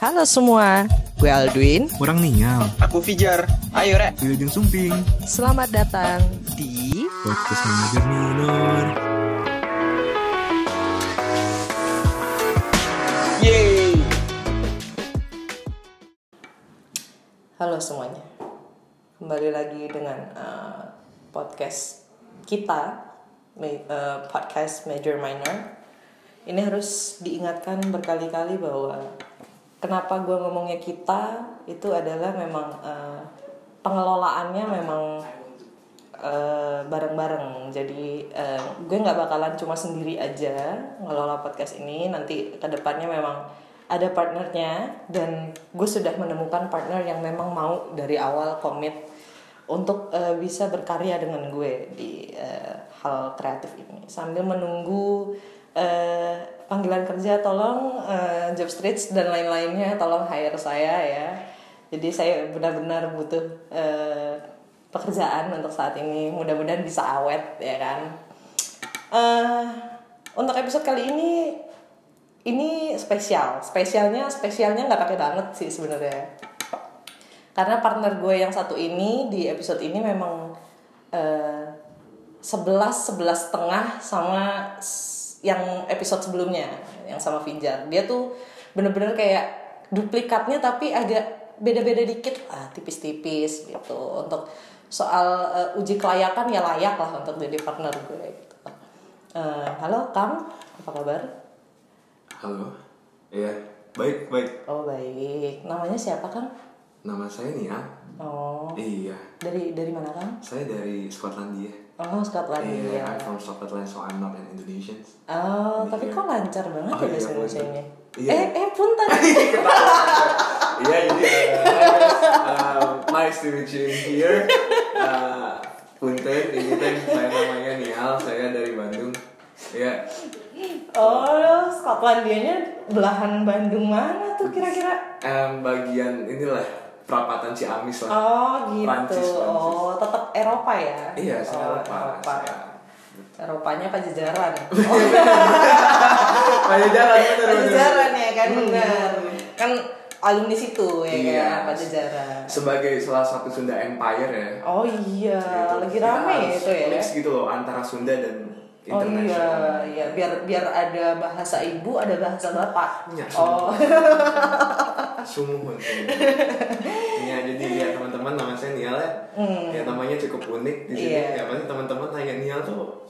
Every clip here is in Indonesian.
Halo semua, gue Aldwin. Kurang nial. Aku Fijar. Ayo, Rek. Wilujeng Sumping. Selamat datang di Podcast Manager Minor. Yeay. Halo semuanya. Kembali lagi dengan uh, podcast kita, uh, podcast Major Minor. Ini harus diingatkan berkali-kali bahwa kenapa gue ngomongnya kita itu adalah memang uh, pengelolaannya memang uh, bareng-bareng. Jadi uh, gue nggak bakalan cuma sendiri aja ngelola podcast ini. Nanti ke depannya memang ada partnernya dan gue sudah menemukan partner yang memang mau dari awal komit untuk uh, bisa berkarya dengan gue di uh, hal kreatif ini sambil menunggu uh, panggilan kerja tolong uh, job streets dan lain-lainnya tolong hire saya ya. Jadi saya benar-benar butuh uh, pekerjaan untuk saat ini. Mudah-mudahan bisa awet ya kan. Uh, untuk episode kali ini ini spesial. Spesialnya spesialnya nggak pakai banget sih sebenarnya. Karena partner gue yang satu ini di episode ini memang eh, sebelas sebelas setengah sama yang episode sebelumnya yang sama Fijar dia tuh bener-bener kayak duplikatnya tapi agak beda-beda dikit lah tipis-tipis gitu. Untuk soal eh, uji kelayakan ya layak lah untuk jadi partner gue gitu. Eh, halo Kang. Apa kabar? Halo, iya, baik, baik. oh baik. Namanya siapa Kang? Nama saya Nia. oh. Iya, dari dari mana Kang? Saya dari Skotlandia. Oh Scotland Iya, ya I'm from Scotland, so I'm not an Indonesian. Oh, tapi Iya. kok lancar banget Oh, ya iya, bahasa. Indonesianya? Iya. Eh, eh, punten. Iya, jadi uh, nice to meet you here. Uh, Punten, ini teh saya namanya Nial, saya dari Bandung. Iya, oh, Skotlandianya belahan Bandung mana tuh kira-kira? em, bagian inilah perapatan Ciamis lah. Oh, gitu. Prancis, Prancis. Oh, tetap Eropa ya? Iya, saya oh, Eropa. Eropa. Saya- Eropanya Pajajaran. Pajajaran, bener, bener. Pajajaran ya kan Hmm. benar. Kan alumni situ ya Iya. kan Pajajaran. Sebagai salah satu Sunda Empire ya. Oh iya, Gitu. lagi rame itu ya. mix gitu loh antara Sunda dan Oh iya, iya biar biar ada bahasa ibu, ada bahasa bapak. Ya, oh. Sumuhun. ya jadi ya teman-teman nama saya Nial ya. Ya namanya cukup unik di sini. Hmm. Iya. Ya pasti teman-teman tanya Nial tuh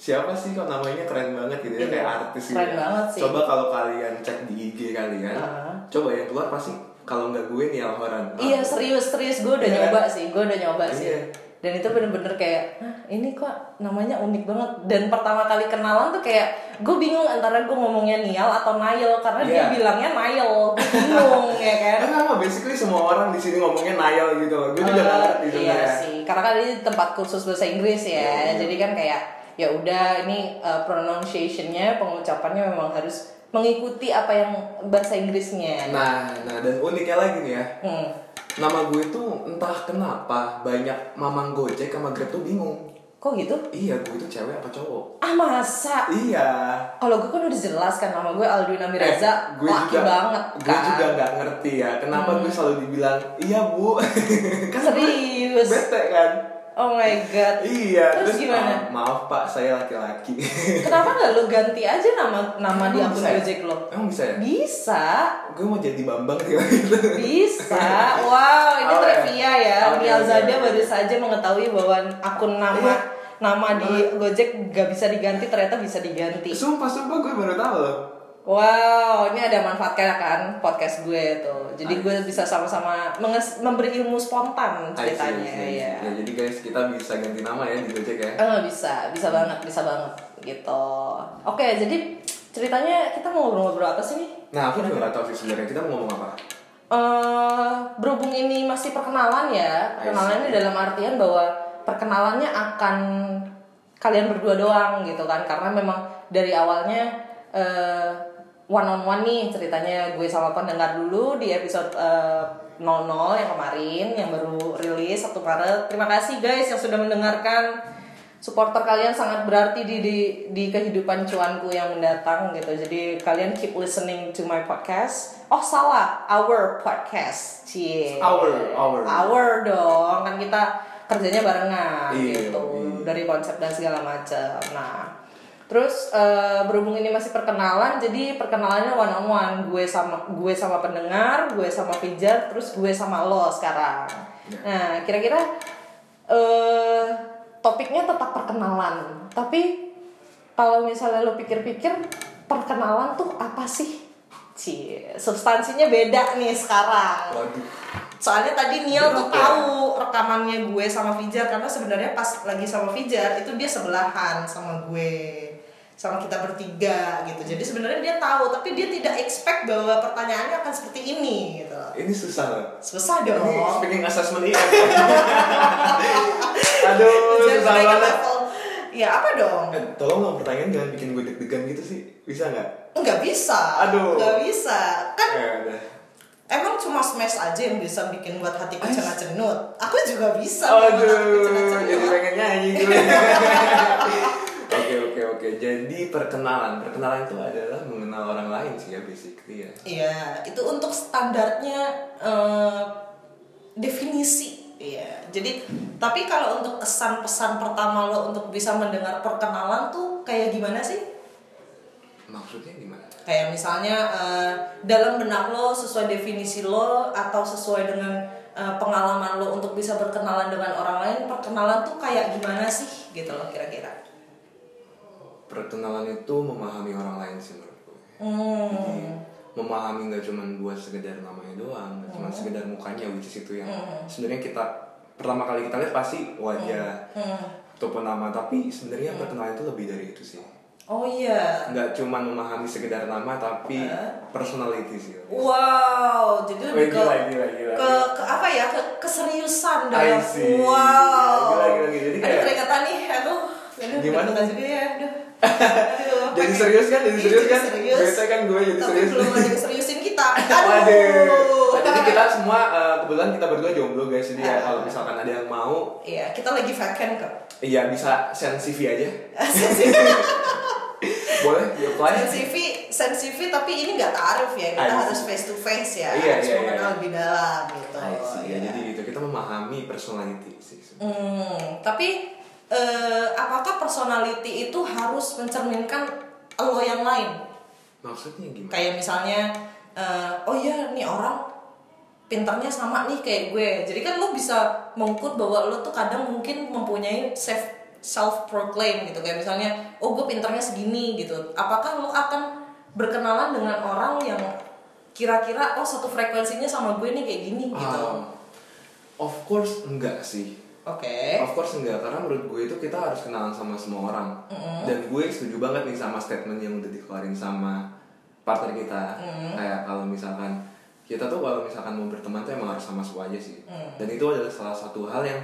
siapa sih kok namanya keren banget gitu ya Iya, kayak artis gitu. keren ya. banget sih. Coba kalau kalian cek di IG kalian, Ah. coba yang keluar pasti kalau nggak gue Nial Horan. Iya serius serius gue udah Iya. nyoba sih, gue udah nyoba sih. Dan itu bener-bener kayak, Hah, ini kok namanya unik banget. Dan pertama kali kenalan tuh kayak, gue bingung antara gue ngomongnya Nial atau Nail karena dia Iya. bilangnya Nail, Gue bingung ya kan. Kan sama basically semua orang di sini ngomongnya Nial gitu loh. Gue juga Eh, nggak ngerti iya sih, karena kan ini tempat kursus bahasa Inggris ya, Iya. jadi kan kayak ya udah ini uh, pronunciationnya, pengucapannya memang harus mengikuti apa yang bahasa Inggrisnya. Nah, nah dan uniknya lagi nih ya. Hmm. Nama gue tuh entah kenapa banyak mamang Gojek sama Grab tuh bingung. Kok gitu? Iya, gue itu cewek apa cowok? Ah masa? Iya. Kalau gue kan udah jelas kan nama gue Aldwin Amiraza, Eh, gue laki juga, banget Gue kan. juga nggak ngerti ya, kenapa gue selalu dibilang iya bu. kan Serius? bete kan? Oh my god. Iya. Terus gimana? "Ah, maaf pak, saya laki-laki. Kenapa nggak lo ganti aja nama nama di akun ya? Gojek lo? Emang bisa ya? Bisa, Gue mau jadi bambang gitu. bisa. Wow, ini Oh, ya. trivia ya. Oke, Nial oke, Zada oke. baru saja mengetahui bahwa akun nama Iya. nama di Gojek gak bisa diganti, ternyata bisa diganti. sumpah, sumpah gue baru tahu loh. Wow, ini ada manfaatnya kan podcast gue tuh. Jadi gue bisa sama-sama memberi ilmu spontan ceritanya I see. ya. Ya, jadi guys, kita bisa ganti nama ya di Gojek ya. Eh, bisa, bisa banget, bisa banget gitu. Oke, jadi ceritanya kita mau ngobrol-ngobrol apa sih nih? Nah, aku juga gak tahu sih sebenarnya kita mau ngomong apa. Eh, berhubung ini masih perkenalan ya, perkenalan ini dalam artian bahwa perkenalannya akan kalian berdua doang gitu kan, karena memang dari awalnya eh, one on one nih ceritanya gue sama pendengar dulu di episode eh, 00 yang kemarin yang baru rilis 1 Maret. Terima kasih guys yang sudah mendengarkan supporter kalian sangat berarti di di di kehidupan cuanku yang mendatang gitu. Jadi kalian keep listening to my podcast. Oh salah, our podcast. Cie. Our, our. Our dong, kan kita kerjanya barengan Iya, gitu. iya. Dari konsep dan segala macam. Nah, Terus eh, berhubung ini masih perkenalan, jadi perkenalannya one on one. Gue sama gue sama pendengar, gue sama Fijar, terus gue sama lo sekarang. Nah, kira-kira eh topiknya tetap perkenalan. Tapi kalau misalnya lo pikir-pikir perkenalan tuh apa sih? Cie, substansinya beda nih sekarang. Waduh. Soalnya tadi Niel tuh Oke. tahu rekamannya gue sama Fijar karena sebenarnya pas lagi sama Fijar itu dia sebelahan sama gue sama kita bertiga gitu. Jadi sebenarnya dia tahu tapi dia tidak expect bahwa pertanyaannya akan seperti ini gitu. Ini susah loh. Susah Ini dong. speaking assessment iya. Aduh, Jangan susah banget. level. Ya apa dong? Eh, tolong dong pertanyaan jangan bikin gue deg-degan gitu sih. Bisa nggak? Nggak bisa. Aduh. Nggak bisa. Kan Eh, udah. emang cuma smash aja yang bisa bikin buat hatiku cenut-cenut. Aku juga bisa Aduh, jadi pengen nyanyi. Oke. Jadi perkenalan, perkenalan itu adalah mengenal orang lain sih ya basically ya. Iya, itu untuk standarnya eh, definisi. Iya. Jadi, tapi kalau untuk kesan pesan pertama lo untuk bisa mendengar perkenalan tuh kayak gimana sih? Maksudnya gimana? Kayak misalnya eh, dalam benak lo sesuai definisi lo atau sesuai dengan eh, pengalaman lo untuk bisa berkenalan dengan orang lain, perkenalan tuh kayak gimana sih gitu loh kira-kira. Perkenalan itu memahami orang lain sih menurut gue. Hmm. memahami nggak cuma buat sekedar namanya doang, nggak cuma sekedar mukanya, which is itu yang sebenarnya kita pertama kali kita lihat pasti wajah ataupun nama, tapi sebenarnya perkenalan itu lebih dari itu sih. Oh iya. Nggak cuma memahami sekedar nama, tapi personality sih. Wow, jadi lebih ke, gila, gila, gila, ke, ke apa ya? Ke keseriusan dalam wow. Gila, gila, gila. Jadi kayak- keringetan nih, aduh. Gimana? keringetan juga ya, aduh. Aduh, Jadi serius kan? Jadi serius kan? Biasanya kan gue jadi Tapi serius. belum ada seriusin kita. Waduh. Nah, jadi kita semua eh, kebetulan kita berdua jomblo guys. Jadi ya Ah. kalau misalkan ada yang mau, Iya, kita lagi vacant kok. iya bisa send CV aja. Boleh di apply. Send CV, send CV tapi ini nggak taruh ya, kita harus face to face ya, Iya, harus iya, iya. lebih dalam gitu. Ya, Iya. jadi gitu kita memahami personality sih. Hmm, tapi eh, apakah personality itu harus mencerminkan lo yang lain? Maksudnya gimana? Kayak misalnya, eh, oh iya nih orang pintarnya sama nih kayak gue. Jadi kan lo bisa mengukur bahwa lo tuh kadang mungkin mempunyai self self proclaim gitu. Kayak misalnya, oh gue pintarnya segini gitu. Apakah lo akan berkenalan dengan orang yang kira-kira oh satu frekuensinya sama gue nih kayak gini gitu. Ah, of course enggak sih. Oke. Of course enggak, karena menurut gue itu kita harus kenalan sama semua orang. Dan gue setuju banget nih sama statement yang udah dikeluarin sama partner kita. Kayak kalau misalkan kita tuh kalau misalkan mau berteman tuh emang harus sama semua aja sih. Dan itu adalah salah satu hal yang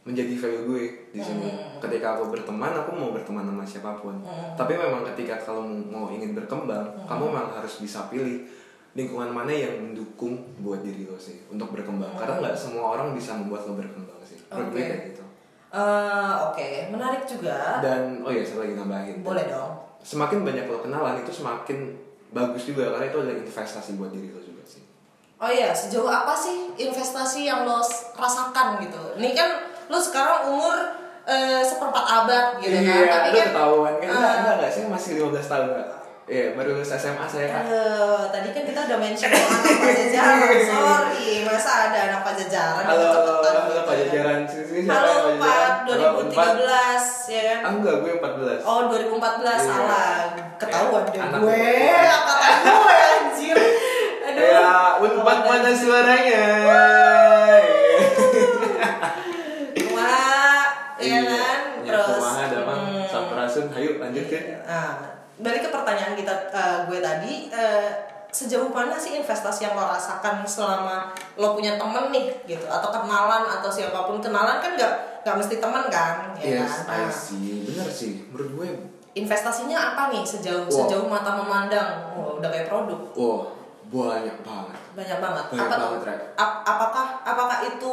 menjadi value gue di sini. Ketika aku berteman, aku mau berteman sama siapa pun. Tapi memang ketika kalau mau ingin berkembang, kamu memang harus bisa pilih lingkungan mana yang mendukung buat diri lo sih untuk berkembang. Karena nggak semua orang bisa membuat lo berkembang sih. Menurut Oke. kayak gitu. Eh, Oke, menarik juga. Dan oh iya, satu lagi nambahin. Boleh dong. Semakin banyak lo kenalan itu semakin bagus juga karena itu adalah investasi buat diri lo juga sih. Oh iya, sejauh apa sih investasi yang lo rasakan gitu? Ini kan lo sekarang umur eh, seperempat abad gitu kan, iya, tapi lu kan ketahuan kan? Enggak, eh, enggak, enggak, saya masih 15 tahun enggak. Iya, baru lulus SMA saya aduh, tadi kan kita udah mention anak pajajaran, sorry, masa ada anak pajajaran Halo, kecepatan halo gitu. Pak Jajaran. Sini sini siapa Halo Pak Pak, Jajaran? Halo, Unpad. 2013 ya kan? Ah, enggak, gue 14. Oh 2014 Iya. salah, ketahuan deh Anak gue, angkatan gue anjir. Aduh. Ya, Unpad mana suaranya? Pertanyaan kita eh, gue tadi, eh, sejauh mana sih investasi yang lo rasakan selama lo punya temen nih gitu atau kenalan atau siapa pun kenalan kan nggak nggak mesti temen kan ya Yes, kan? Nah. Bener sih. Menurut gue, investasinya apa nih sejauh Wow. sejauh mata memandang Wah, udah kayak produk wah, banyak banget. banyak banget Banyak apa banget. Ap- apakah apakah itu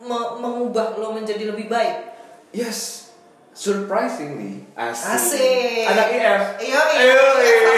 me- mengubah lo menjadi lebih baik Yes, surprisingly asik, Asik. anak IF Iya, iya. iya.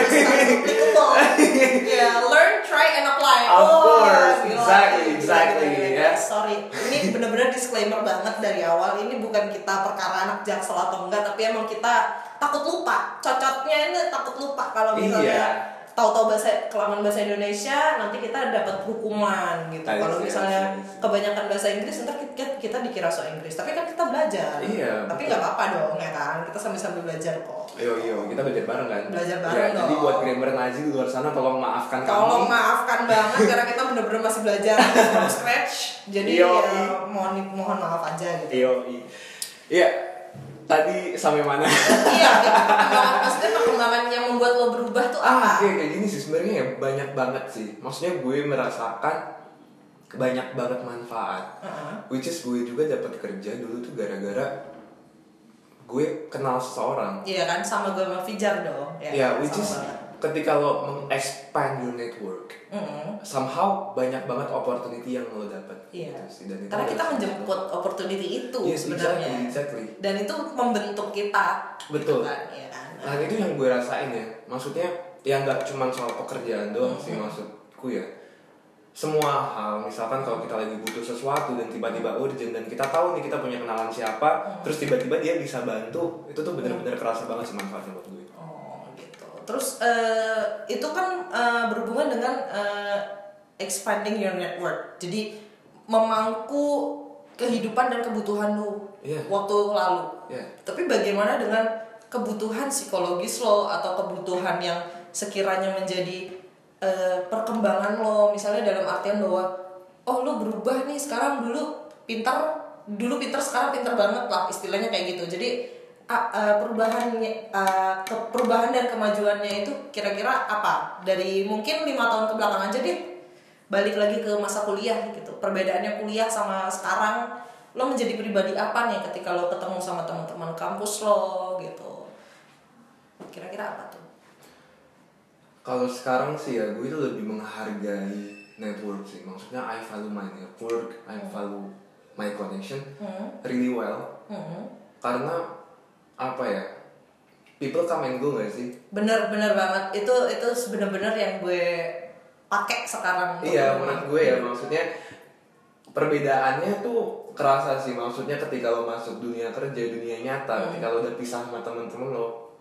Ya, learn, try, and apply. Of Oh, course, exactly, Gila, exactly, gila, gila. ya. Sorry, ini bener-bener disclaimer banget dari awal. Ini bukan kita perkara anak jaksel atau enggak, tapi emang kita takut lupa. Cocoknya ini takut lupa kalau misalnya Iya. Tahu-tahu bahasa kelamaan bahasa Indonesia nanti kita dapat hukuman gitu. Kalau misalnya kebanyakan bahasa Inggris ntar kita, kita dikira so Inggris, tapi kan kita belajar. Iya, Tapi nggak apa-apa dong ya kan. Kita sambil-sambil belajar kok. Yo yo, kita belajar bareng kan? Belajar Ya, bareng Jadi dong. buat grammar Nazi di luar sana tolong maafkan Tolong kami. maafkan banget karena kita bener-bener masih belajar from scratch. Jadi Yo. ya, mohon mohon maaf aja gitu. Yo, i- iya. Tadi sampai mana? iya, perkembangan maksudnya perkembangan yang membuat lo berubah tuh ah, apa? kayak kayak gini sih sebenarnya ya banyak banget sih. Maksudnya gue merasakan banyak banget manfaat. Heeh. Which is gue juga dapat kerja dulu tuh gara-gara gue kenal seseorang. Iya kan sama gue sama Fijar dong. Ya, Ya, which sama is banget. Ketika lo mengexpand your network, Mm-mm. somehow banyak banget opportunity yang lo dapat. Iya. Gitu sih. Dan itu Karena kita menjemput opportunity itu Yes, sebenarnya. exactly, exactly. Dan itu membentuk kita. Betul. Gitu kan, iya kan? Nah itu yang gue rasain ya, maksudnya ya nggak cuma soal pekerjaan doang sih Mm-hmm. maksudku ya. Semua hal, misalkan kalau kita lagi butuh sesuatu dan tiba-tiba urgent dan kita tahu nih kita punya kenalan siapa, Mm. terus tiba-tiba dia bisa bantu, itu tuh bener-bener kerasa banget sih manfaatnya buat gue. Terus eh, itu kan eh, berhubungan dengan eh, expanding your network. Jadi memangku kehidupan dan kebutuhan lu Iya. waktu lalu. Iya. Tapi bagaimana dengan kebutuhan psikologis lo atau kebutuhan yang sekiranya menjadi eh, perkembangan lo, misalnya dalam artian bahwa oh lu berubah nih sekarang dulu pintar, dulu pintar sekarang pintar banget lah istilahnya kayak gitu. Jadi a- eh, perubahannya eh, ke- perubahan dan kemajuannya itu kira-kira apa? Dari mungkin lima tahun ke belakang aja deh. Balik lagi ke masa kuliah gitu. Perbedaannya kuliah sama sekarang. Lo menjadi pribadi apa nih ketika lo ketemu sama teman-teman kampus lo gitu? Kira-kira apa tuh? Kalau sekarang sih ya gue itu lebih menghargai network sih, maksudnya I value my network, I value my connection hmm. really well, Hmm. karena apa ya, people come and go gak sih? bener-bener banget itu itu bener-bener yang gue pakai sekarang Iya, menurut gue ya maksudnya perbedaannya tuh kerasa sih maksudnya ketika lo masuk dunia kerja dunia nyata Hmm. ketika lo udah pisah sama temen-temen lo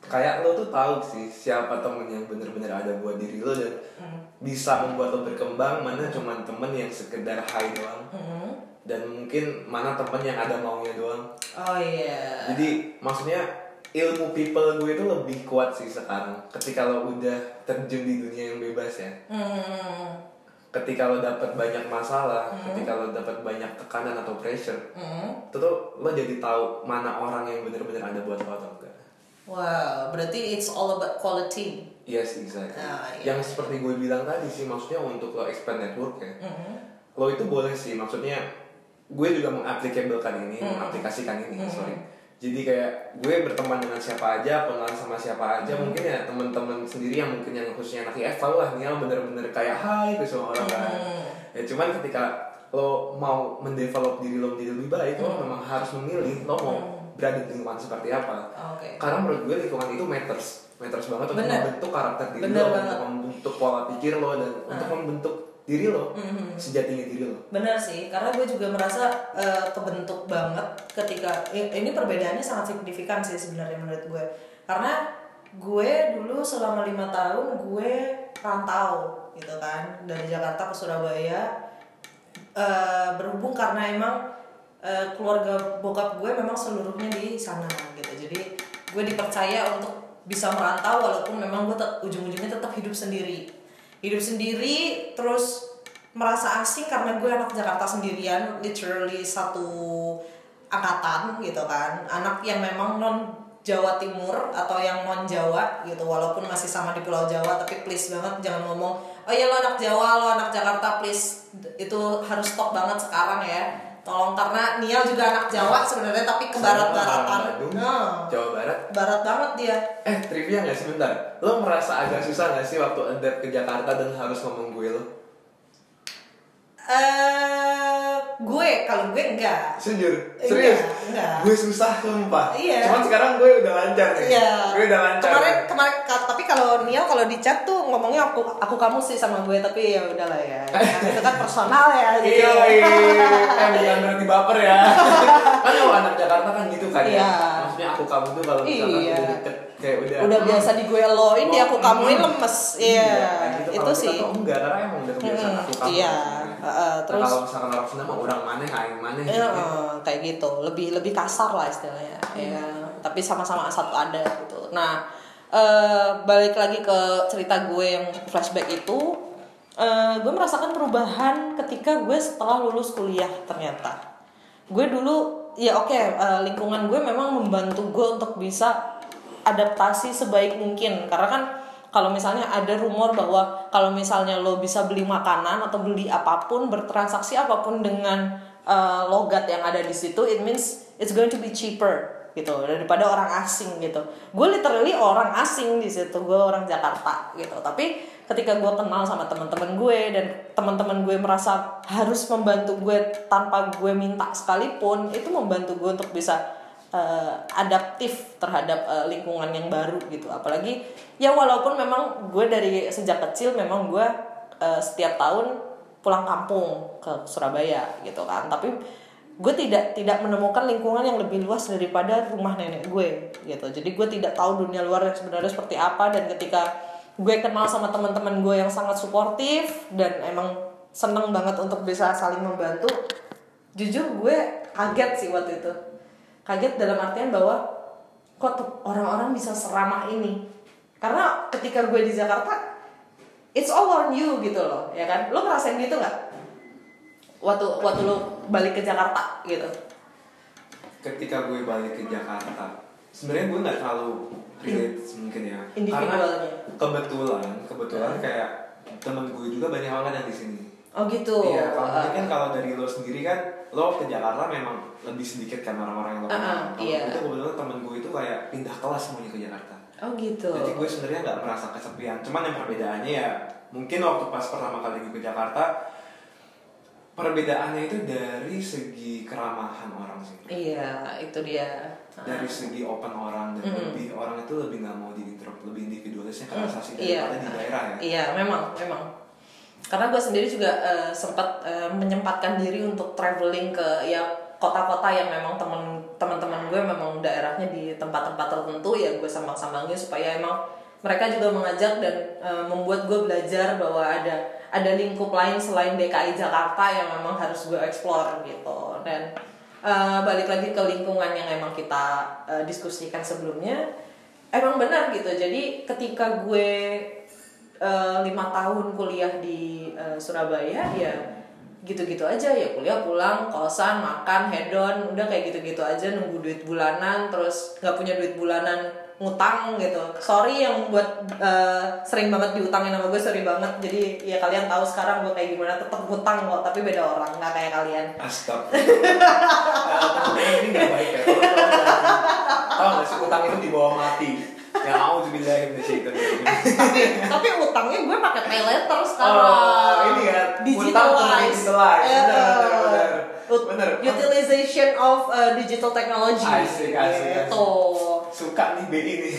kayak lo tuh tahu sih siapa temen yang bener-bener ada buat diri lo dan Hmm. bisa membuat lo berkembang mana cuman temen yang sekedar hai doang Hmm. Dan mungkin mana temen yang ada maunya doang oh iya jadi maksudnya ilmu people gue itu lebih kuat sih sekarang ketika lo udah terjun di dunia yang bebas ya hmm. ketika lo dapat banyak masalah, ketika lo dapat banyak tekanan atau pressure, Hmm. itu tuh lo jadi tahu mana orang yang bener-bener ada buat lo atau enggak. wow berarti it's all about quality Yes, exactly. Ah, iya. Yang seperti gue bilang tadi sih, maksudnya untuk lo expand network ya, Hmm. lo itu boleh sih, maksudnya gue juga mengaplikabelkan ini, Hmm. mengaplikasikan ini, Hmm. sorry. Jadi kayak gue berteman dengan siapa aja, kenalan sama siapa aja, Hmm. mungkin ya teman-teman sendiri yang mungkin yang khususnya anak IF tau lah, Nial bener-bener kayak hai ke semua orang kan. Hmm. Ya cuman ketika lo mau mendevelop diri lo menjadi lebih baik, lo Hmm. memang harus memilih lo mau berada di lingkungan seperti apa. oke Karena menurut gue lingkungan itu matters, matters banget untuk Bener. membentuk karakter diri Bener lo, banget. untuk membentuk pola pikir lo dan untuk membentuk diri lo, Mhm. sejatinya diri lo. Benar sih, karena gue juga merasa eh, kebentuk banget ketika i- ini perbedaannya sangat signifikan sih sebenarnya menurut gue. Karena gue dulu selama lima tahun gue rantau gitu kan dari Jakarta ke Surabaya Eh, berhubung karena emang eh, keluarga bokap gue memang seluruhnya di sana gitu. Jadi gue dipercaya untuk bisa merantau walaupun memang gue ujung-ujungnya tetap hidup sendiri. Hidup sendiri terus merasa asing karena gue anak Jakarta sendirian, literally satu angkatan gitu kan. Anak yang memang non Jawa Timur atau yang non Jawa gitu walaupun masih sama di Pulau Jawa tapi please banget jangan ngomong oh ya lo anak Jawa lo anak Jakarta please itu harus stop banget sekarang ya tolong karena Nial juga anak Jawa sebenarnya tapi ke barat-baratan Nah, Jawa Barat. barat banget dia Eh, trivia gak sih bentar? Lo merasa agak susah gak sih waktu adapt ke Jakarta dan harus ngomong gue lo? eh gue kalau gue enggak Enggak, serius. enggak. Gue susah sumpah. Iya. Cuman sekarang gue udah lancar nih. Iya. Gue udah lancar. Kemarin kemarin tapi kalau Nia kalau di chat tuh ngomongnya aku aku kamu sih sama gue tapi ya udahlah ya. Itu kan personal ya jadi. Iya, iya. eh bukan berarti baper ya. kan kalau anak Jakarta kan gitu kan Iya. ya. Maksudnya aku kamu tuh kalau misalkan Iya. udah deket kayak udah Udah biasa di gue eloin dia aku kamuin lemes. Iya, kan gitu. itu sih. enggak karena emang udah kebiasaan Hmm, aku kamu. iya. Nah, terus- kalau misalkan orang Sunda mah orang mana aing mana Iya, eh, kayak gitu. Lebih lebih kasar lah istilahnya. Ya, tapi sama-sama satu ada gitu. Nah, eh, balik lagi ke cerita gue yang flashback itu, eh, gue merasakan perubahan ketika gue setelah lulus kuliah ternyata. Gue dulu ya oke eh, lingkungan gue memang membantu gue untuk bisa adaptasi sebaik mungkin karena kan kalau misalnya ada rumor bahwa kalau misalnya lo bisa beli makanan atau beli apa pun bertransaksi apa pun dengan uh, logat yang ada di situ it means it's going to be cheaper gitu daripada orang asing gitu. Gue literally orang asing di situ gue orang Jakarta gitu. Tapi ketika gue kenal sama teman-teman gue dan teman-teman gue merasa harus membantu gue tanpa gue minta sekalipun itu membantu gue untuk bisa eh, adaptif terhadap eh, lingkungan yang baru gitu. Apalagi ya walaupun memang gue dari sejak kecil memang gue eh, setiap tahun pulang kampung ke Surabaya gitu kan. Tapi gue tidak tidak menemukan lingkungan yang lebih luas daripada rumah nenek gue gitu. Jadi gue tidak tahu dunia luar yang sebenarnya seperti apa. Dan ketika gue kenal sama teman-teman gue yang sangat suportif dan emang seneng banget untuk bisa saling membantu jujur gue kaget sih waktu itu kaget dalam artian bahwa kok orang-orang bisa seramah ini? Karena ketika gue di Jakarta it's all on you gitu loh ya kan? Lo ngerasain gitu nggak? Waktu waktu lo balik ke Jakarta gitu. Ketika gue balik ke Jakarta sebenarnya gue nggak terlalu relate mungkin ya. karena kebetulan kebetulan kayak temen gue juga banyak banget yang di sini. Oh gitu. Iya kalau mungkin kan Uh, kalau dari lo sendiri kan lo ke Jakarta memang lebih sedikit kan orang-orang yang lo Uh, uh, kenal kalau iya. tuh kebetulan temen gue itu kayak pindah kelas semuanya ke Jakarta oh gitu jadi gue sebenarnya nggak merasa kesepian cuman yang perbedaannya ya mungkin waktu pas pertama kali gue ke Jakarta perbedaannya itu dari segi keramahan orang sih iya itu dia dari segi open orang dan Mm-mm. lebih orang itu lebih nggak mau diinterrupt lebih individualisnya Hmm, kerasa sih iya. daripada di daerah ya Iya, memang, memang. Karena gue sendiri juga eh, sempat eh, menyempatkan diri untuk traveling ke ya kota-kota yang memang temen teman-teman gue memang daerahnya di tempat-tempat tertentu ya gue sambang-sambangin supaya emang mereka juga mengajak dan eh, membuat gue belajar bahwa ada ada lingkup lain selain DKI Jakarta yang memang harus gue explore gitu. Dan eh, balik lagi ke lingkungan yang emang kita eh, diskusikan sebelumnya emang benar gitu. Jadi ketika gue eh, lima tahun kuliah di eh, Surabaya ya gitu-gitu aja ya kuliah pulang kosan makan hedon udah kayak gitu-gitu aja nunggu duit bulanan terus nggak punya duit bulanan ngutang gitu sorry yang buat eh, sering banget diutangin sama gue sorry banget jadi ya kalian tahu sekarang gue kayak gimana tetap ngutang kok tapi beda orang nggak kayak kalian Astagfirullah. ini nggak baik ya. Kalau nggak sih utang itu dibawa mati. Ya mau dibilahin di situ. tapi tapi utangnya gue pakai pay letter sekarang Oh, ini ya, utang digitalize digitalize. Eh, Benar, benar, benar. ut- Benar. utilization of uh, digital technology Asik, asik, gitu Suka nih BI nih.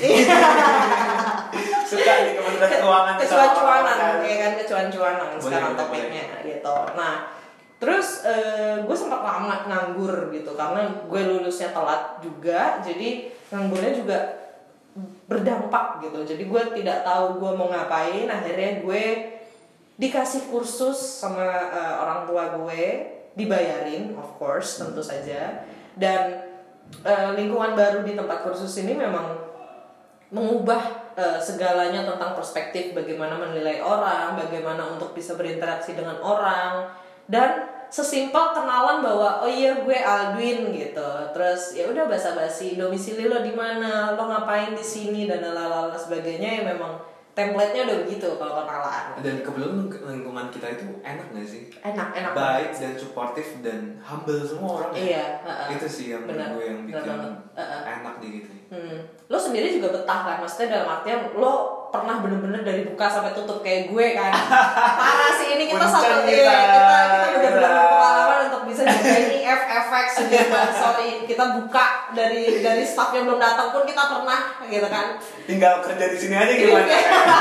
Suka nih Kementerian Keuangan. kecuan-cuanan ya kan kecuan-cuanan sekarang topiknya gitu nah terus eh, gue sempat lama nganggur gitu karena gue lulusnya telat juga jadi nganggurnya juga berdampak gitu. Jadi gue tidak tahu gue mau ngapain. Akhirnya gue dikasih kursus sama eh, orang tua gue. Dibayarin of course tentu saja. Dan eh, lingkungan baru di tempat kursus ini memang mengubah eh, segalanya tentang perspektif bagaimana menilai orang, bagaimana untuk bisa berinteraksi dengan orang. Dan sesimpel kenalan bahwa oh iya gue Aldwin gitu. Terus ya udah basa-basi domisili lo di mana, lo ngapain di sini dan lalala sebagainya ya memang template-nya udah begitu kalau kenalan. Dan kebetulan lingkungan kita itu enak gak sih? Enak, enak Baik banget. dan suportif dan humble semua orang. ya. Iya, heeh. Itu sih yang Benar, gue yang bikin banget. Heeh. enak di gitu. Hmm. Lo sendiri juga betah kan? Maksudnya dalam artian lo pernah bener-bener dari buka sampai tutup kayak gue kan parah sih ini kita satu kita kita, kita bener-bener pengalaman untuk bisa jadi FFX sendiri sorry kita buka dari dari staff yang belum datang pun kita pernah gitu kan. Tinggal kerja di sini aja gimana? Iya,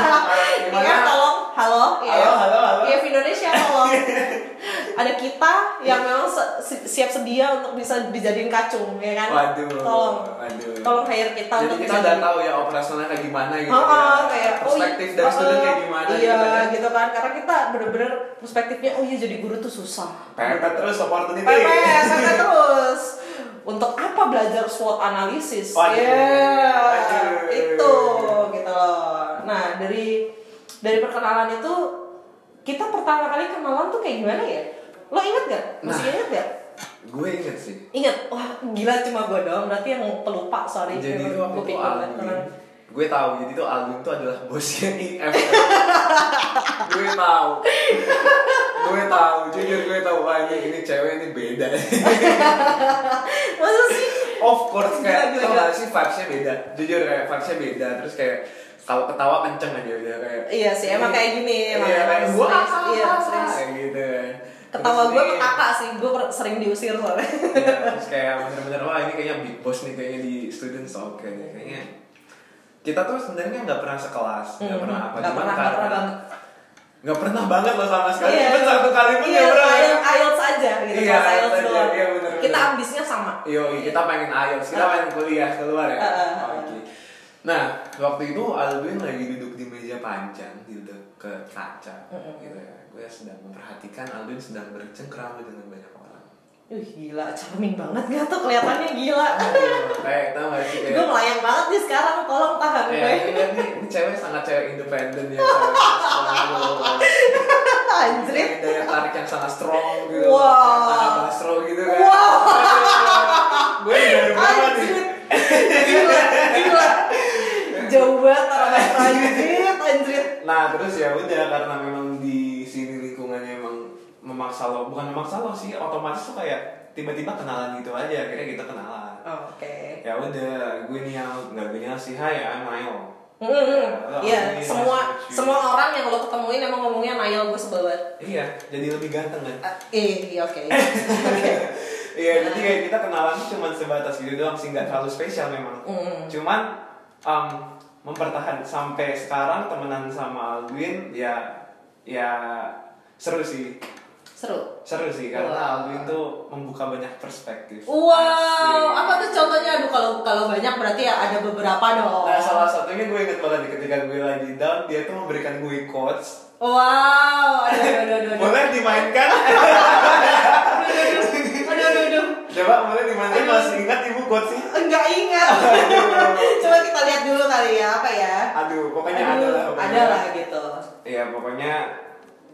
gimana? Tolong, halo, iya. Halo, halo, halo. Iya, Indonesia tolong. Ada kita yang memang se- siap sedia untuk bisa dijadiin kacung, ya kan? waduh Tolong, waduh. Tolong hire kita jadi untuk kita udah tahu ya operasionalnya kayak gimana gitu Oh, ya. kayak oh, perspektif iya, dari oh, student oh, kayak gimana iya, gitu kan. gitu kan. Karena kita bener-bener perspektifnya oh iya jadi guru tuh susah. Pepet terus opportunity. Pepet pepet terus untuk apa belajar SWOT analisis? Waduh, ya waduh. itu gitu loh. Nah dari dari perkenalan itu kita pertama kali kenalan tuh kayak gimana ya? Lo inget gak masih Nah. inget gak gue inget sih. Inget wah gila cuma gue doang. Berarti yang pelupa sorry. Jadi waktu itu gue tahu jadi itu Alvin itu adalah bosnya IF gue tahu. Gue tahu jujur gue tahu wah ini cewek ini beda. Masa sih? Of course kayak Gila, gila, tau gak sih vibesnya beda. Jujur kayak vibesnya beda terus kayak kalau ketawa kenceng aja udah kayak Iya sih, emang kayak gini, emang iya kayak gue iya, kayak gitu. Ketawa gue kakak sih, gue sering diusir soalnya. Iya, terus kayak bener-bener wah ini kayaknya big boss nih kayaknya di students oke nih kayaknya kita tuh sebenarnya nggak pernah sekelas nggak Hmm, pernah apa nggak pernah, nggak pernah banget. nggak pernah banget loh sama sekali Iya, Cuman satu kali pun iya, ya udah IELTS, IELTS aja gitu, kelas IELTS doang. bener, Kita ambisnya sama. Yo, kita pengen IELTS, kita Uh. pengen kuliah keluar ya. Uh, uh, uh. Oke. Nah, waktu itu Alvin lagi duduk di meja panjang gitu ke kaca, Mm-mm. gitu ya. Gue sedang memperhatikan Alvin sedang bercengkrama dengan banyak Wih gila, charming banget gak tuh kelihatannya gila. Kayak tau gak sih gue melayang banget nih sekarang, tolong tahan Ya, gue. ini, ini, ini cewek sangat cewek independen ya. cewek. Anjrit. Kayak daya tarik yang sangat strong gitu. Wow. Sangat bastro gitu kan. Wow. Gue dari berapa nih? Gila, gila. Jauh banget orang anjrit, anjrit. Nah terus ya udah karena memang di memaksa lo, bukan memaksa lo sih, otomatis tuh kayak tiba-tiba kenalan gitu aja, akhirnya kita kenalan. Oh, Oke. Ya udah, gue Nial, nggak gue sih, hai, I'm Nial. Hmm, Iya, ini semua semua orang yang lo ketemuin emang ngomongnya Nail gue sebel banget. Iya, jadi lebih ganteng kan? Ah, eh, iya oke. Oke. Iya, jadi kayak kita kenalan cuma sebatas gitu doang sih, nggak terlalu spesial memang. Mm. Cuman um, mempertahan sampai sekarang temenan sama Alvin ya ya seru sih. Seru. Seru sih karena Wow. Tuh membuka banyak perspektif. Wow, Asik. apa tuh contohnya? Aduh kalau kalau banyak berarti ya ada beberapa dong. Nah salah satunya gue inget banget nih, ketika gue lagi down dia tuh memberikan gue quotes. Wow, aduh aduh aduh aduh. Boleh dimainkan? Coba boleh dimainkan masih ingat ibu quotesnya? Enggak ingat. Coba kita lihat dulu kali ya apa ya. Aduh, pokoknya Aduh, ada lah. Ada lah gitu. Iya pokoknya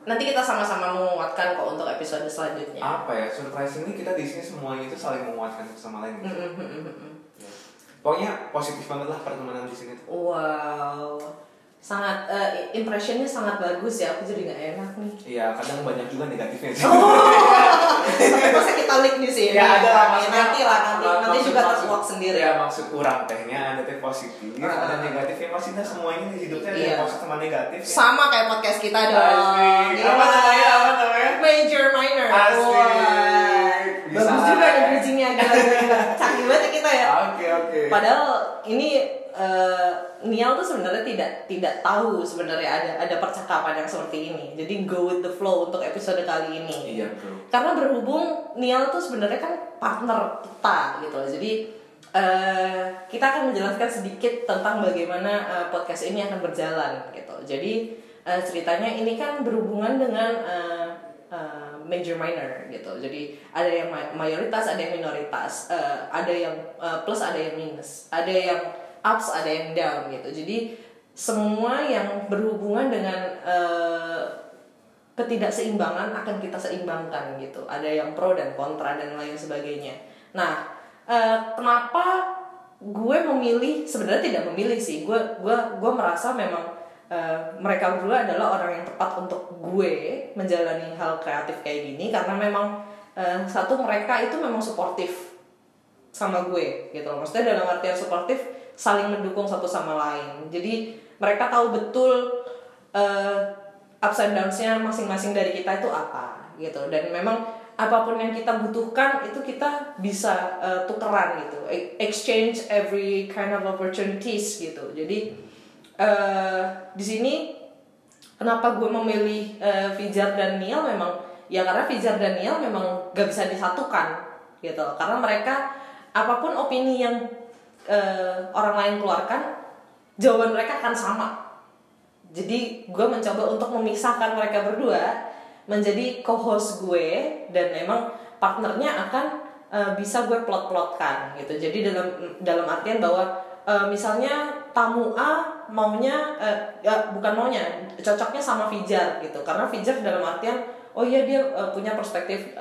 Nanti kita sama-sama menguatkan kok untuk episode selanjutnya. apa ya surprisingly kita di sini semuanya itu saling menguatkan satu sama lain. Mm, mm. Pokoknya positif banget lah pertemanan di sini. Wow, sangat eh, impressionnya sangat bagus ya. Aku jadi nggak enak nih. Iya, kadang banyak juga negatifnya sih. Tapi masa kita link di sini? Ya ada lah Ya, maksudnya nanti lah nanti nanti juga terkuak sendiri. Ya maksud kurang tehnya ada teh positif, Ah. ada negatifnya maksudnya semuanya di hidupnya ada Iya. positif sama negatif. ya. Sama kayak podcast kita dong. Asik. Gila. Apa namanya? Major minor. Asik. Wah. Bagus juga nih bridgingnya gila, gila, gila. Canggih banget ya kita ya. Oke oke. Padahal ini eh, Nial tuh sebenarnya tidak tidak tahu sebenarnya ada ada percakapan yang seperti ini. Jadi go with the flow untuk episode kali ini. Iya bro. Karena berhubung Nial tuh sebenarnya kan partner kita gitu loh. Jadi eh, kita akan menjelaskan sedikit tentang bagaimana eh, podcast ini akan berjalan gitu. Jadi eh, ceritanya ini kan berhubungan dengan eh, eh, major minor gitu. Jadi ada yang ma- mayoritas, ada yang minoritas, eh, ada yang eh, plus, ada yang minus, ada yang ups, ada yang down gitu. Jadi semua yang berhubungan dengan eh, ketidakseimbangan akan kita seimbangkan gitu. Ada yang pro dan kontra dan lain sebagainya. Nah, eh, kenapa gue memilih sebenarnya tidak memilih sih. Gue gue gue merasa memang eh, mereka berdua adalah orang yang tepat untuk gue menjalani hal kreatif kayak gini karena memang eh, satu mereka itu memang suportif sama gue gitu loh. Maksudnya dalam artian suportif saling mendukung satu sama lain. Jadi mereka tahu betul eh, ups and downs-nya masing-masing dari kita itu apa gitu. Dan memang apa pun yang kita butuhkan itu kita bisa uh, tukeran gitu E- exchange every kind of opportunities gitu jadi uh, di sini kenapa gue memilih uh, Fijar dan Neil memang ya karena Fijar dan Neil memang gak bisa disatukan gitu. Karena mereka apa pun opini yang uh, orang lain keluarkan jawaban mereka akan sama. Jadi gue mencoba untuk memisahkan mereka berdua menjadi co-host gue dan emang partnernya akan uh, bisa gue plot-plotkan gitu. Jadi dalam dalam artian bahwa uh, misalnya tamu A maunya uh, ya, bukan maunya cocoknya sama Fijar gitu. Karena Fijar dalam artian oh iya dia uh, punya perspektif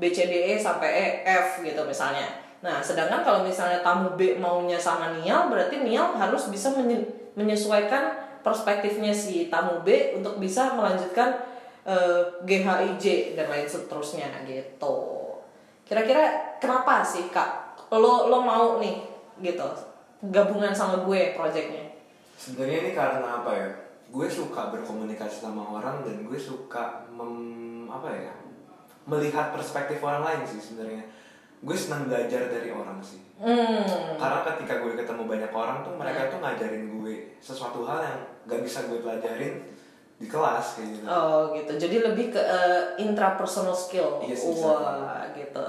D E sampai E F gitu misalnya. Nah, sedangkan kalau misalnya tamu B maunya sama Nial, berarti Nial harus bisa menye- menyesuaikan perspektifnya si tamu B untuk bisa melanjutkan eh, GHIJ dan lain seterusnya gitu. Kira-kira kenapa sih kak lo lo mau nih gitu gabungan sama gue projectnya? Sebenarnya ini karena apa ya? Gue suka berkomunikasi sama orang dan gue suka mem, apa ya? Melihat perspektif orang lain sih sebenarnya. Gue senang belajar dari orang sih. Hmm. Karena ketika gue ketemu banyak orang tuh mereka tuh ngajarin gue sesuatu hal yang gak bisa gue pelajarin di kelas kayak gitu. Oh gitu. Jadi lebih ke uh, intrapersonal skill. Yes, exactly. Wah gitu.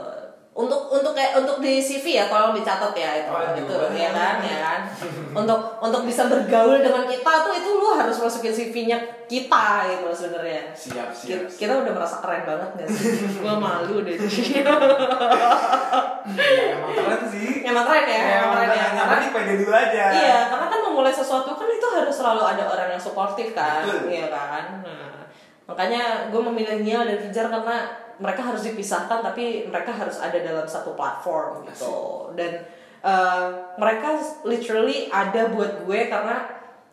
Untuk untuk kayak untuk di CV ya tolong dicatat ya itu Oh, itu gimana? ya kan ya kan. untuk untuk bisa bergaul dengan kita tuh itu lu harus masukin CV-nya kita gitu sebenarnya. Siap, Kita, siap. kita udah merasa keren banget gak sih? Gua malu deh. Ya, emang keren sih. Emang keren ya, emang keren ya. Yang Karena pede dulu aja. Iya, karena kan memulai sesuatu kan itu harus selalu ada orang yang suportif kan, iya kan. Nah, makanya gue memilih Nial dan Fijar karena mereka harus dipisahkan tapi mereka harus ada dalam satu platform gitu. Dan eh, mereka literally ada buat gue karena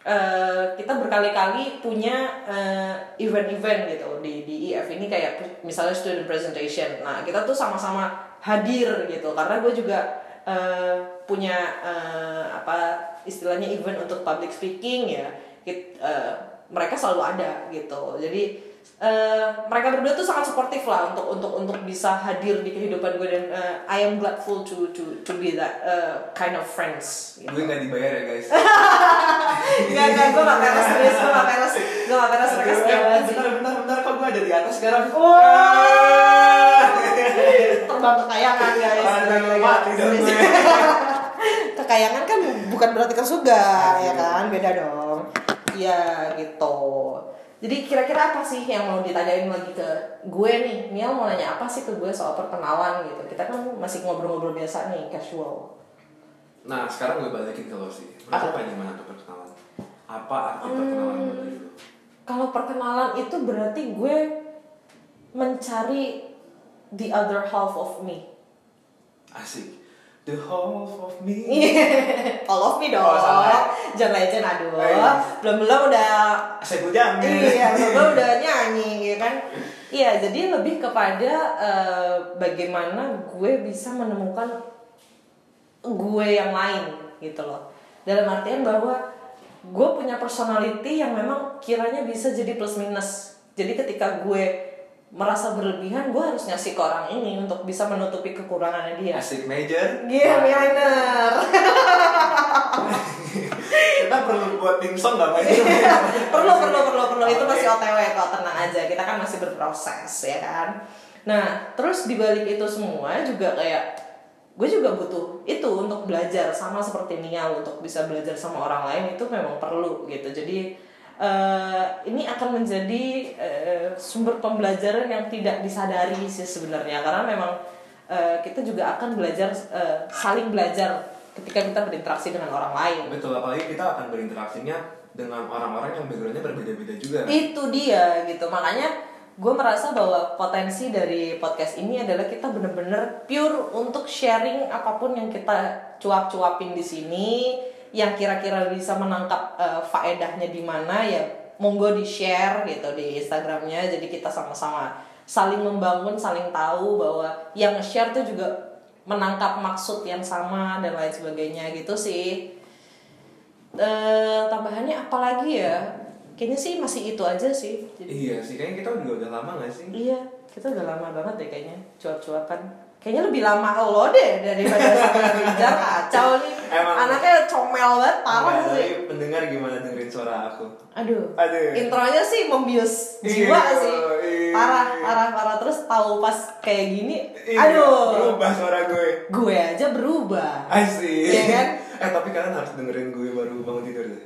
eh, kita berkali-kali punya eh, event-event gitu di di IF ini kayak misalnya student presentation. Nah, kita tuh sama-sama hadir gitu karena gue juga eh, punya eh, apa istilahnya event untuk public speaking ya Kit- eh, mereka selalu ada gitu jadi eh, mereka berdua tuh sangat suportif lah untuk untuk untuk bisa hadir di kehidupan gue dan eh, I am grateful to to to be that eh, kind of friends gitu. Gue gak dibayar ya guys. Gak, gak, gue gak peres serius, gue gak peres Gue gak peres mereka setia banget sih bentar, bentar, bentar, kok gue ada di atas sekarang? Wah. Terbang kekayangan guys mati dong gue. Kekayangan kan bukan berarti ke surga ya kan Beda dong Iya gitu jadi kira-kira apa sih yang mau ditanyain lagi ke gue nih Niel mau nanya apa sih ke gue soal perkenalan gitu Kita kan masih ngobrol-ngobrol biasa nih, casual Nah, sekarang gue balikin ke lo sih. Apa? Apa gimana tuh perkenalan? Apa arti perkenalan Hmm. diri lo? Kalau perkenalan itu berarti gue mencari the other half of me Asik. The half of me. All of me dong. Oh, salah. John Legend aduh. Oh, iya. Belum-belum udah Saya bujang. iya, belum udah nyanyi ya kan. Iya, jadi lebih kepada eh, bagaimana gue bisa menemukan gue yang lain gitu loh. Dalam artian bahwa gue punya personality yang memang kiranya bisa jadi plus minus. Jadi ketika gue merasa berlebihan, gue harus ngasih ke orang ini untuk bisa menutupi kekurangannya dia. Asik major. Iya, minor. Kita perlu buat tim song gak major? perlu perlu perlu perlu itu Oke. masih otw kok tenang aja kita kan masih berproses ya kan nah terus dibalik itu semua juga kayak gue juga butuh itu untuk belajar sama seperti Nial untuk bisa belajar sama orang lain itu memang perlu gitu jadi eh, ini akan menjadi eh, sumber pembelajaran yang tidak disadari sih sebenarnya. Karena memang eh, kita juga akan belajar eh, saling belajar ketika kita berinteraksi dengan orang lain. Betul, apalagi kita akan berinteraksinya dengan orang-orang yang backgroundnya berbeda-beda juga. itu dia gitu. Makanya gue merasa bahwa potensi dari podcast ini adalah kita bener-bener pure untuk sharing apa pun yang kita cuap-cuapin di sini yang kira-kira bisa menangkap eh, faedahnya di mana ya monggo di share gitu di Instagramnya. Jadi kita sama-sama saling membangun saling tahu bahwa yang share tuh juga menangkap maksud yang sama dan lain sebagainya gitu sih. Eh tambahannya apalagi ya? Kayaknya sih masih itu aja sih. Jadi Iya sih, kayaknya kita juga udah lama gak sih? iya kita udah lama banget deh kayaknya cuap-cuapan kayaknya lebih lama lo deh daripada sama Rizal kacau nih. Emang. anaknya comel banget parah sih. pendengar gimana dengerin suara aku? aduh. Aduh. intronya sih membius jiwa Iya, sih. Iya. parah parah parah. Terus tahu pas kayak gini Iya, aduh. Berubah suara gue. Gue aja berubah. Asik Iya kan? Eh tapi kalian harus dengerin gue baru bangun tidur deh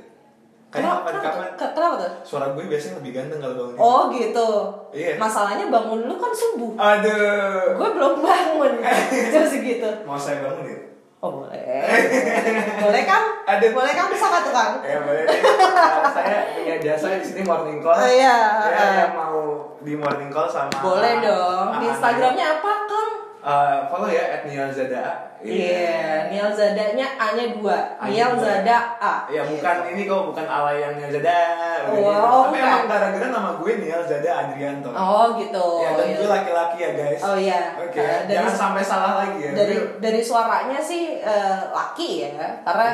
Kayak kapan-kapan ke- kenapa tuh Suara gue biasanya lebih ganteng kalau bangun oh gitu Iya. masalahnya bangun lu kan subuh Aduh gue belum bangun jam segitu Mau saya bangun ya? oh boleh boleh kan Aduh. boleh kan bisa kan tukang Ya boleh. Nah, saya punya jasa di sini morning call. Oh, iya. Ya, yang mau di morning call sama. boleh dong di instagramnya apa kang eh, follow ya @nialzada. Iya, Nial Zadanya A-nya dua. A-nya dua. Zada A. Ya bukan Gitu. ini kok bukan alay yang Nialzada. bukan Wow, gitu. Tapi bukan. emang gara-gara nama gue Nialzada Adrianto. Oh gitu. Ya dan Iya. gue laki-laki ya guys. Oh iya. Oke. Eh, dari- Jangan sampai salah lagi ya. dari dari suaranya sih eh, laki ya karena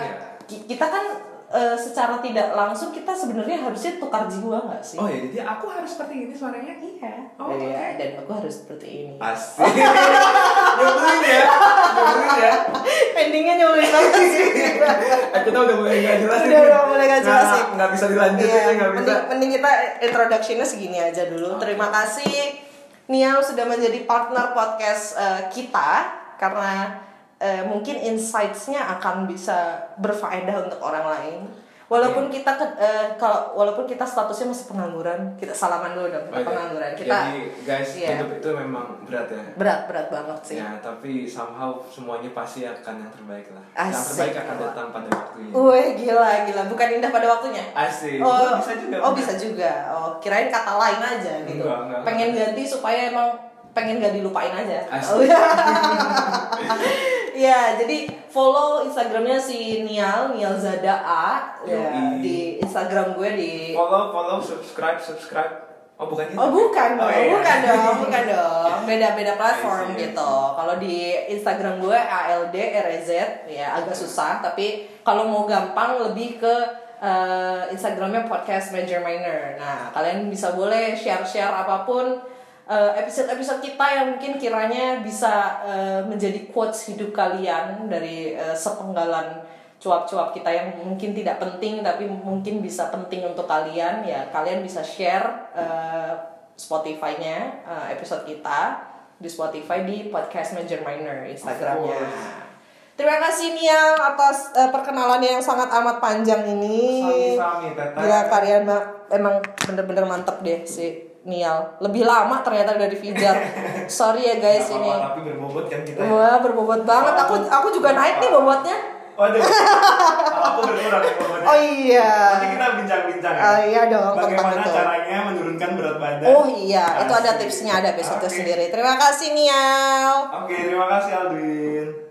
ki- kita kan eh, secara tidak langsung kita sebenarnya harusnya tukar jiwa nggak sih Oh ya, jadi aku harus seperti ini suaranya. iya Oh, Iya, oke. dan aku harus seperti ini Asik. Nyebelin ya. Nyebelin ya. endingnya nyebelin banget sih kita udah mulai nggak jelas Udah, udah mulai nggak jelas Nggak- sih. nggak bisa dilanjutin Iya, ya nggak bisa mending, mending kita introduction-nya segini aja dulu. Terima kasih Nial sudah menjadi partner podcast eh, kita karena eh, mungkin insights-nya akan bisa berfaedah untuk orang lain. Walaupun kita ke, eh, kalau walaupun kita statusnya masih pengangguran, kita salaman dulu dong, kita Oh, pengangguran. Kita jadi guys Iya. hidup itu memang berat ya berat berat banget sih. ya tapi somehow semuanya pasti akan yang terbaik lah yang Asik. terbaik akan datang pada waktunya Wih gila gila, bukan indah pada waktunya. asik Oh, Oh, bisa juga Oh bisa juga. Oh kirain kata lain aja gitu. Enggak, enggak, pengen ganti supaya emang pengen gak dilupain aja. Asik. Iya. ya jadi follow instagramnya si Nial Nial Zada A ya, di instagram gue di. follow follow subscribe subscribe oh bukan gitu Oh bukan dong, Oh, iya. bukan dong, bukan dong. Beda-beda platform I see, I gitu. Kalau di Instagram gue ALD RZ ya agak susah, tapi kalau mau gampang lebih ke eh, Instagramnya podcast Major Minor. Nah kalian bisa boleh share-share apa pun eh, episode-episode kita yang mungkin kiranya bisa eh, menjadi quotes hidup kalian dari eh, sepenggalan cuap-cuap kita yang mungkin tidak penting tapi mungkin bisa penting untuk kalian ya kalian bisa share Spotify-nya episode kita di Spotify di podcast Major Minor Instagramnya. Terima kasih Nia atas eh, perkenalannya yang sangat amat panjang ini. Sami-sami. Gila kalian ma- emang bener-bener mantep deh si Nial. Lebih lama ternyata dari Fijar. Sorry ya guys ini. tapi berbobot kan kita Wah berbobot banget. Aku aku juga naik nih bobotnya. waduh aku berkurang ya bobotnya Oh iya. nanti kita bincang-bincang ya Ah, iya dong, tentang bagaimana itu. caranya menurunkan berat badan Oh iya, itu ada tipsnya ada episode Oke. sendiri. Terima kasih Nial. Oke, terima kasih Aldwin.